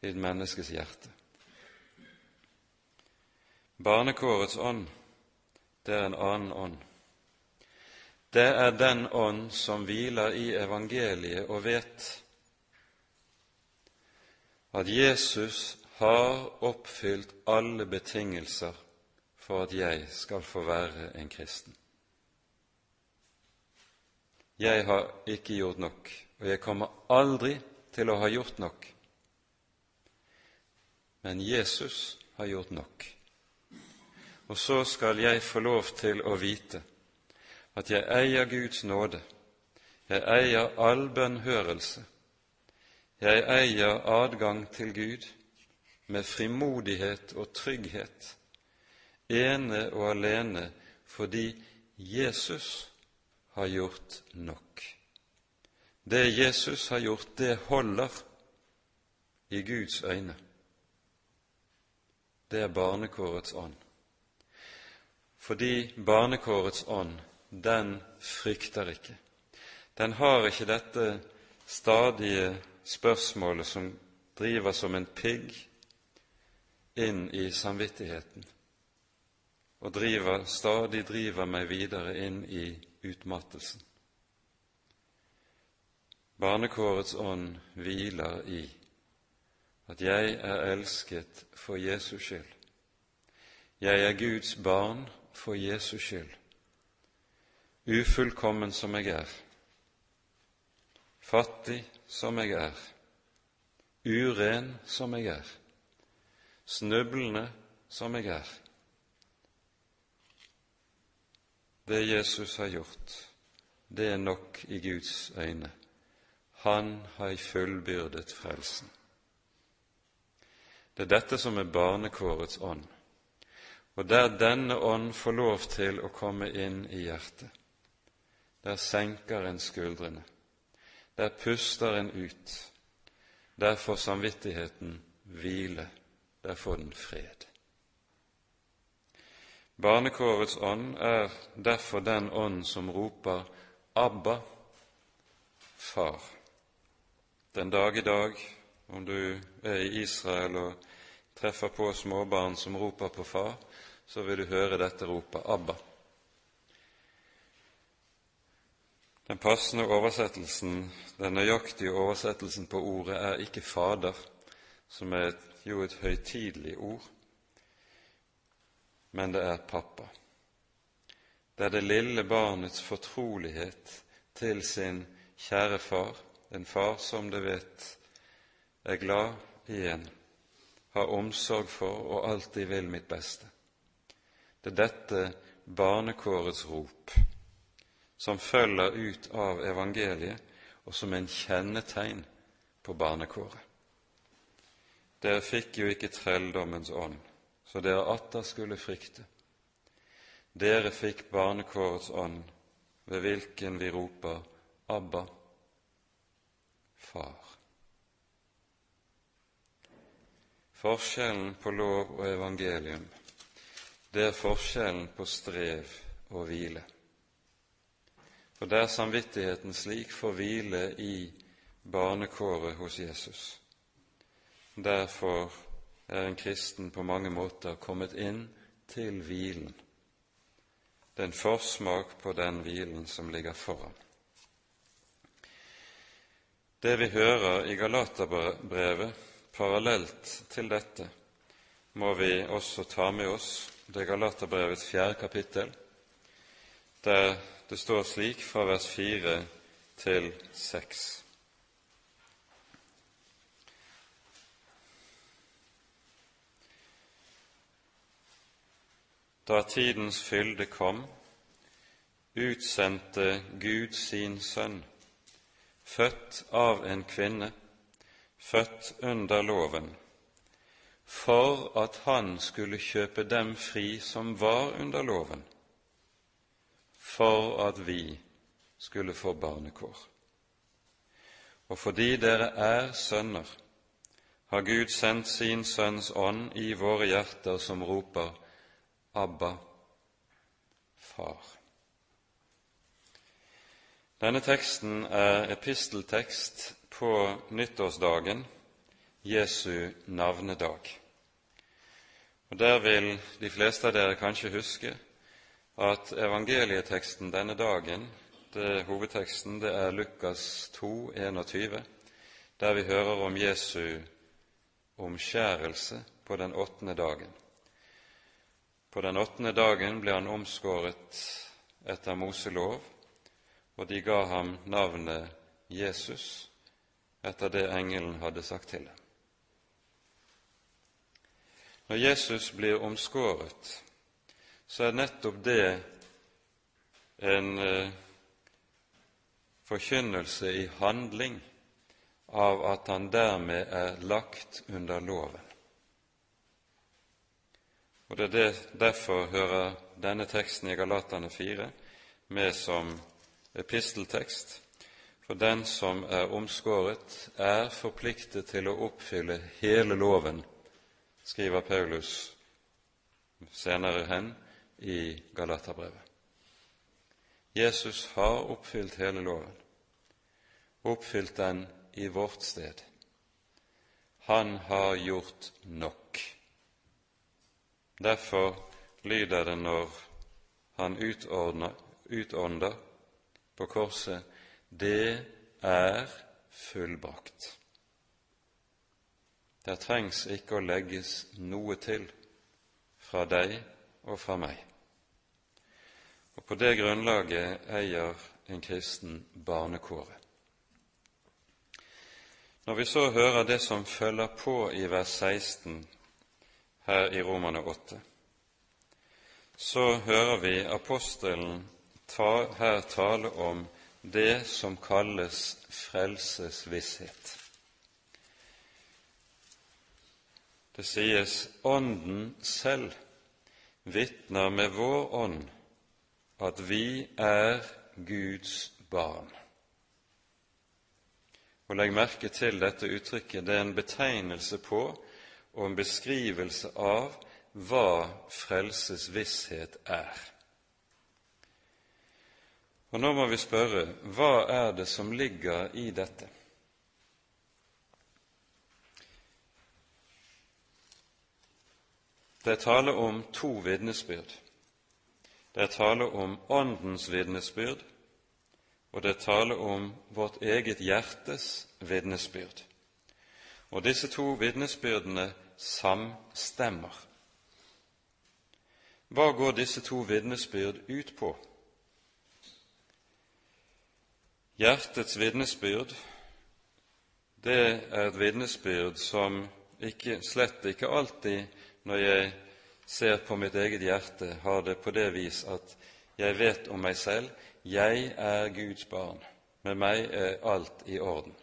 i et menneskes hjerte. Barnekårets ånd, det er en annen ånd. Det er den ånd som hviler i evangeliet og vet at Jesus har oppfylt alle betingelser for at jeg skal få være en kristen. Jeg har ikke gjort nok, og jeg kommer aldri til å ha gjort nok. Men Jesus har gjort nok. Og så skal jeg få lov til å vite at jeg eier Guds nåde, jeg eier all bønnhørelse, jeg eier adgang til Gud med frimodighet og trygghet, ene og alene fordi Jesus har gjort nok. Det Jesus har gjort, det holder i Guds øyne. Det er barnekårets ånd. Fordi barnekårets ånd, den frykter ikke. Den har ikke dette stadige spørsmålet som driver som en pigg inn i samvittigheten og driver, stadig driver meg videre inn i utmattelsen. Barnekårets ånd hviler i at jeg er elsket for Jesus skyld. Jeg er Guds barn for Jesus skyld, ufullkommen som jeg er, fattig som jeg er, uren som jeg er, snublende som jeg er. Det Jesus har gjort, det er nok i Guds øyne. Han har fullbyrdet frelsen. Det er dette som er barnekårets ånd. Og der denne ånd får lov til å komme inn i hjertet, der senker en skuldrene. Der puster en ut. Der får samvittigheten hvile. Der får den fred. Barnekårets ånd er derfor den ånd som roper Abba, Far. Den dag i dag, om du er i Israel og treffer på småbarn som roper på far, så vil du høre dette ropet Abba. Den passende oversettelsen, den nøyaktige oversettelsen på ordet, er ikke Fader, som er jo et høytidelig ord, men det er pappa. Det er det lille barnets fortrolighet til sin kjære far, en far som det vet er glad i en, har omsorg for og alltid vil mitt beste. Det er dette barnekårets rop som følger ut av evangeliet, og som en kjennetegn på barnekåret. Dere fikk jo ikke trelldommens ånd, så dere atter skulle frykte. Dere fikk barnekårets ånd, ved hvilken vi roper Abba, Far. Forskjellen på lov og evangelium, det er forskjellen på strev og hvile. For der samvittigheten slik får hvile i barnekåret hos Jesus, derfor er en kristen på mange måter kommet inn til hvilen, Det er en forsmak på den hvilen som ligger foran. Det vi hører i Galaterbrevet parallelt til dette, må vi også ta med oss. Det er Galaterbrevets fjerde kapittel, der det står slik fra vers fire til seks. Da tidens fylde kom, utsendte Gud sin sønn, født av en kvinne, født under loven, for at han skulle kjøpe dem fri som var under loven, for at vi skulle få barnekår. Og fordi dere er sønner, har Gud sendt sin Sønns ånd i våre hjerter, som roper Abba, Far. Denne teksten er episteltekst på nyttårsdagen, Jesu navnedag. Og Der vil de fleste av dere kanskje huske at evangelieteksten denne dagen, det, hovedteksten, det er Lukas 2, 21, der vi hører om Jesu omskjærelse på den åttende dagen. På den åttende dagen ble han omskåret etter Moselov, og de ga ham navnet Jesus etter det engelen hadde sagt til dem. Når Jesus blir omskåret, så er nettopp det en eh, forkynnelse i handling av at han dermed er lagt under loven. Og det er det, Derfor hører denne teksten i Galatane 4 med som episteltekst. For den som er omskåret, er forpliktet til å oppfylle hele loven, skriver Paulus senere hen i Galaterbrevet. Jesus har oppfylt hele loven, oppfylt den i vårt sted. Han har gjort nok. Derfor lyder det når han utordner, utånder på korset det er fullbrakt. Det trengs ikke å legges noe til fra deg og fra meg. Og På det grunnlaget eier en kristen barnekåret. Når vi så hører det som følger på i vers 16 her i Romane 8, så hører vi apostelen ta, her tale om det som kalles frelsesvisshet. Det sies Ånden selv vitner med vår ånd at vi er Guds barn. Og Legg merke til dette uttrykket. Det er en betegnelse på og en beskrivelse av hva frelsesvisshet er. Og Nå må vi spørre hva er det som ligger i dette? Det er tale om to vitnesbyrd. Det er tale om Åndens vitnesbyrd, og det er tale om vårt eget hjertes vitnesbyrd. Og disse to vitnesbyrdene samstemmer. Hva går disse to vitnesbyrd ut på? Hjertets vitnesbyrd, det er et vitnesbyrd som ikke, slett ikke alltid, når jeg ser på mitt eget hjerte, har det på det vis at jeg vet om meg selv jeg er Guds barn, med meg er alt i orden.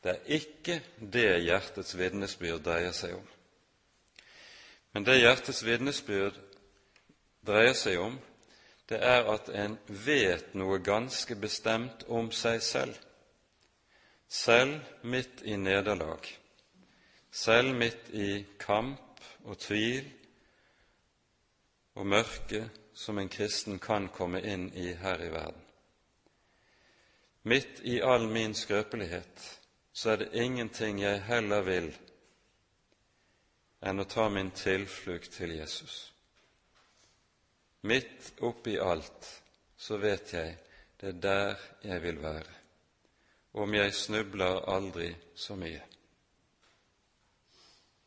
Det er ikke det hjertets vitnesbyrd dreier seg om. Men det hjertets vitnesbyrd dreier seg om, det er at en vet noe ganske bestemt om seg selv, selv midt i nederlag, selv midt i kamp og tvil og mørke som en kristen kan komme inn i her i verden. Midt i all min skrøpelighet så er det ingenting jeg heller vil enn å ta min tilflukt til Jesus. Midt oppi alt så vet jeg det er der jeg vil være, om jeg snubler aldri så mye.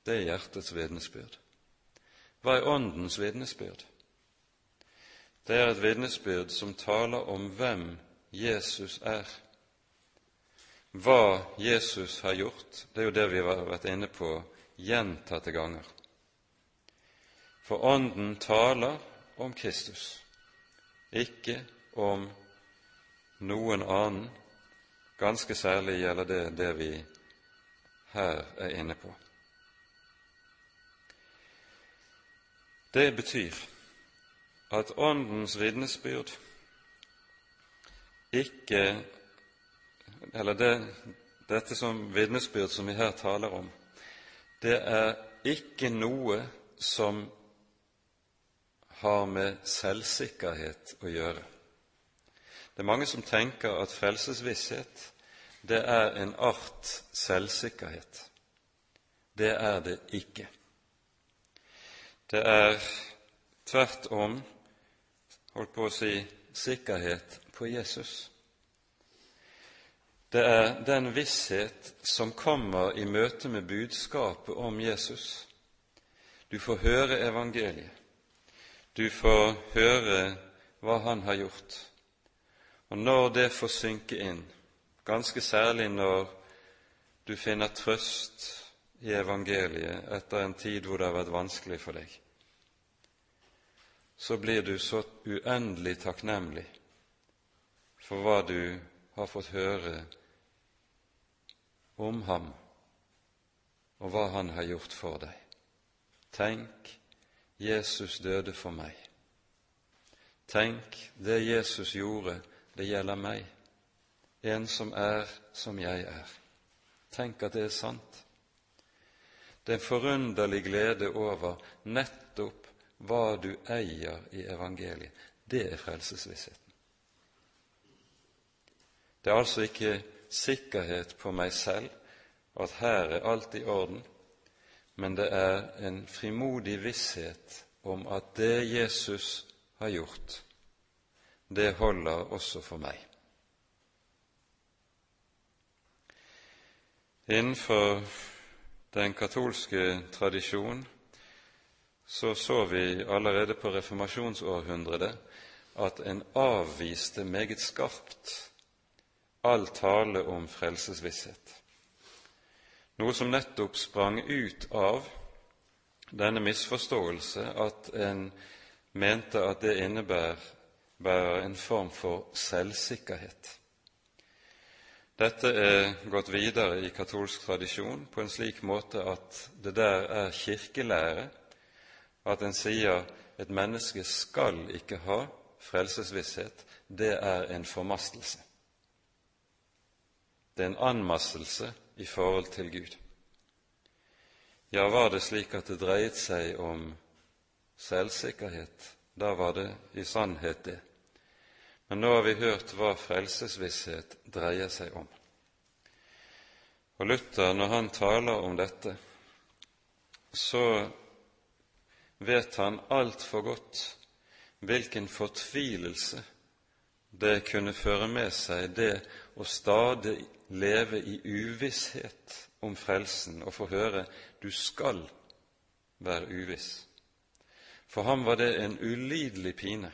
Det er hjertets vitnesbyrd. Hva er Åndens vitnesbyrd? Det er et vitnesbyrd som taler om hvem Jesus er. Hva Jesus har gjort, det er jo det vi har vært inne på gjentatte ganger. For Ånden taler om Kristus, ikke om noen annen. Ganske særlig gjelder det det vi her er inne på. Det betyr at Åndens vitnesbyrd ikke Eller det, dette som vitnesbyrd som vi her taler om, det er ikke noe som har med selvsikkerhet å gjøre. Det er mange som tenker at frelsesvisshet det er en art selvsikkerhet. Det er det ikke. Det er tvert om holdt på å si sikkerhet på Jesus. Det er den visshet som kommer i møte med budskapet om Jesus. Du får høre evangeliet. Du får høre hva han har gjort. Og når det får synke inn, ganske særlig når du finner trøst i evangeliet etter en tid hvor det har vært vanskelig for deg, så blir du så uendelig takknemlig for hva du har fått høre om ham og hva han har gjort for deg. Tenk, Jesus døde for meg. Tenk, det Jesus gjorde, det gjelder meg, en som er som jeg er. Tenk at det er sant. Det er en forunderlig glede over nettopp hva du eier i evangeliet. Det er frelsesvissheten. Det er altså ikke sikkerhet på meg selv at her er alt i orden, men det er en frimodig visshet om at det Jesus har gjort, det holder også for meg. Innenfor den katolske tradisjon så så vi allerede på reformasjonsårhundret at en avviste meget skarpt all tale om frelsesvisshet, noe som nettopp sprang ut av denne misforståelse at en mente at det innebærer en form for selvsikkerhet. Dette er gått videre i katolsk tradisjon på en slik måte at det der er kirkelære at en sier et menneske skal ikke ha frelsesvisshet, det er en formastelse. Det er en anmasselse i forhold til Gud. Ja, var det slik at det dreiet seg om selvsikkerhet, da var det i sannhet det. Men nå har vi hørt hva frelsesvisshet dreier seg om. Og Luther, når han taler om dette, så vet han altfor godt hvilken fortvilelse det kunne føre med seg, det å stadig leve i uvisshet om frelsen og få høre 'du skal være uviss'. For ham var det en ulidelig pine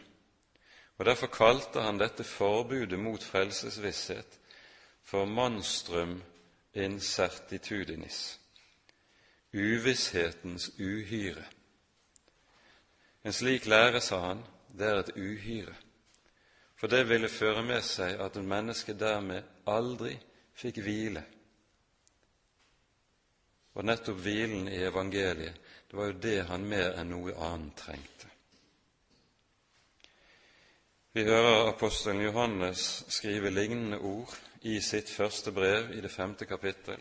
Og Derfor kalte han dette forbudet mot frelsesvisshet for manstrum incertitudinis, uvisshetens uhyre. En slik lære, sa han, det er et uhyre, for det ville føre med seg at et menneske dermed aldri fikk hvile. Og nettopp hvilen i evangeliet, det var jo det han mer enn noe annet trengte. Vi hører apostelen Johannes skrive lignende ord i sitt første brev, i det femte kapittel,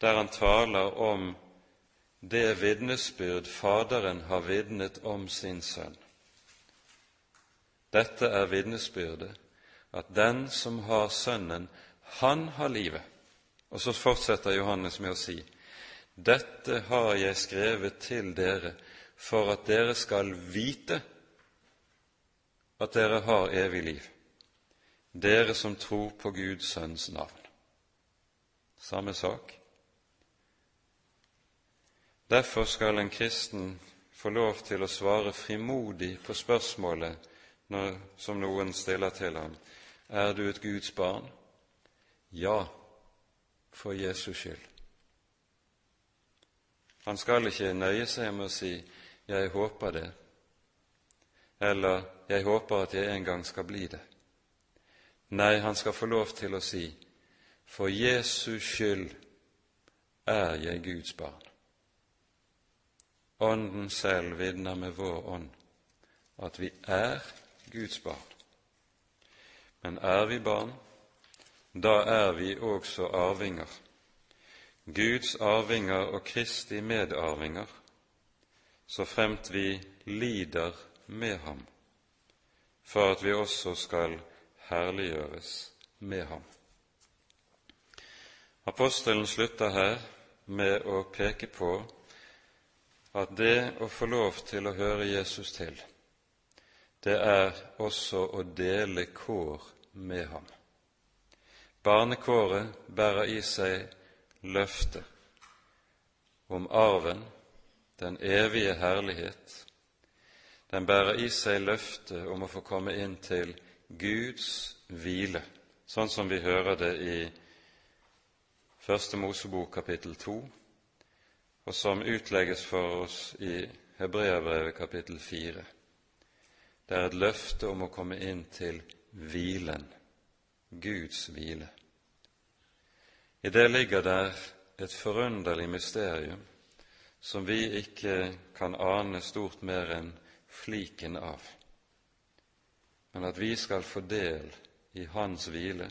der han taler om det vitnesbyrd Faderen har vitnet om sin sønn. Dette er vitnesbyrdet, at den som har Sønnen, han har livet. Og så fortsetter Johannes med å si:" Dette har jeg skrevet til dere for at dere skal vite at dere har evig liv, dere som tror på Guds Sønns navn. Samme sak. Derfor skal en kristen få lov til å svare frimodig på spørsmålet når, som noen stiller til ham er du et Guds barn? Ja, for Jesus skyld. Han skal ikke nøye seg med å si 'jeg håper det', eller 'jeg håper at jeg en gang skal bli det'. Nei, han skal få lov til å si 'for Jesus skyld er jeg Guds barn'. Ånden selv vitner med vår ånd at vi er Guds barn. Men er vi barn, da er vi også arvinger, Guds arvinger og Kristi medarvinger, så fremt vi lider med ham, for at vi også skal herliggjøres med ham. Apostelen slutter her med å peke på at det å få lov til å høre Jesus til, det er også å dele kår med ham. Barnekåret bærer i seg løftet om arven, den evige herlighet. Den bærer i seg løftet om å få komme inn til Guds hvile, sånn som vi hører det i Første Mosebok kapittel to, og som utlegges for oss i Hebreabrevet kapittel fire. Det er et løfte om å komme inn til hvilen, Guds hvile. I det ligger der et forunderlig mysterium som vi ikke kan ane stort mer enn fliken av, men at vi skal få del i Hans hvile,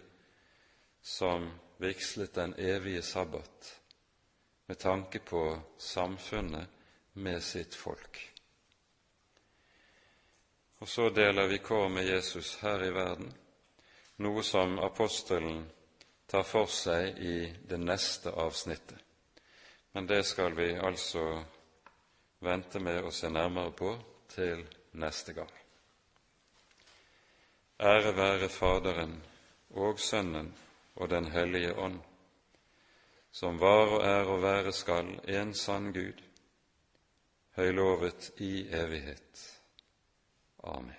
som vigslet den evige sabbat med tanke på samfunnet med sitt folk. Og så deler vi kår med Jesus her i verden, noe som apostelen tar for seg i det neste avsnittet. Men det skal vi altså vente med å se nærmere på til neste gang. Ære være Faderen og Sønnen og Den hellige ånd, som var og er og være skal en sann Gud, høylovet i evighet. Amen.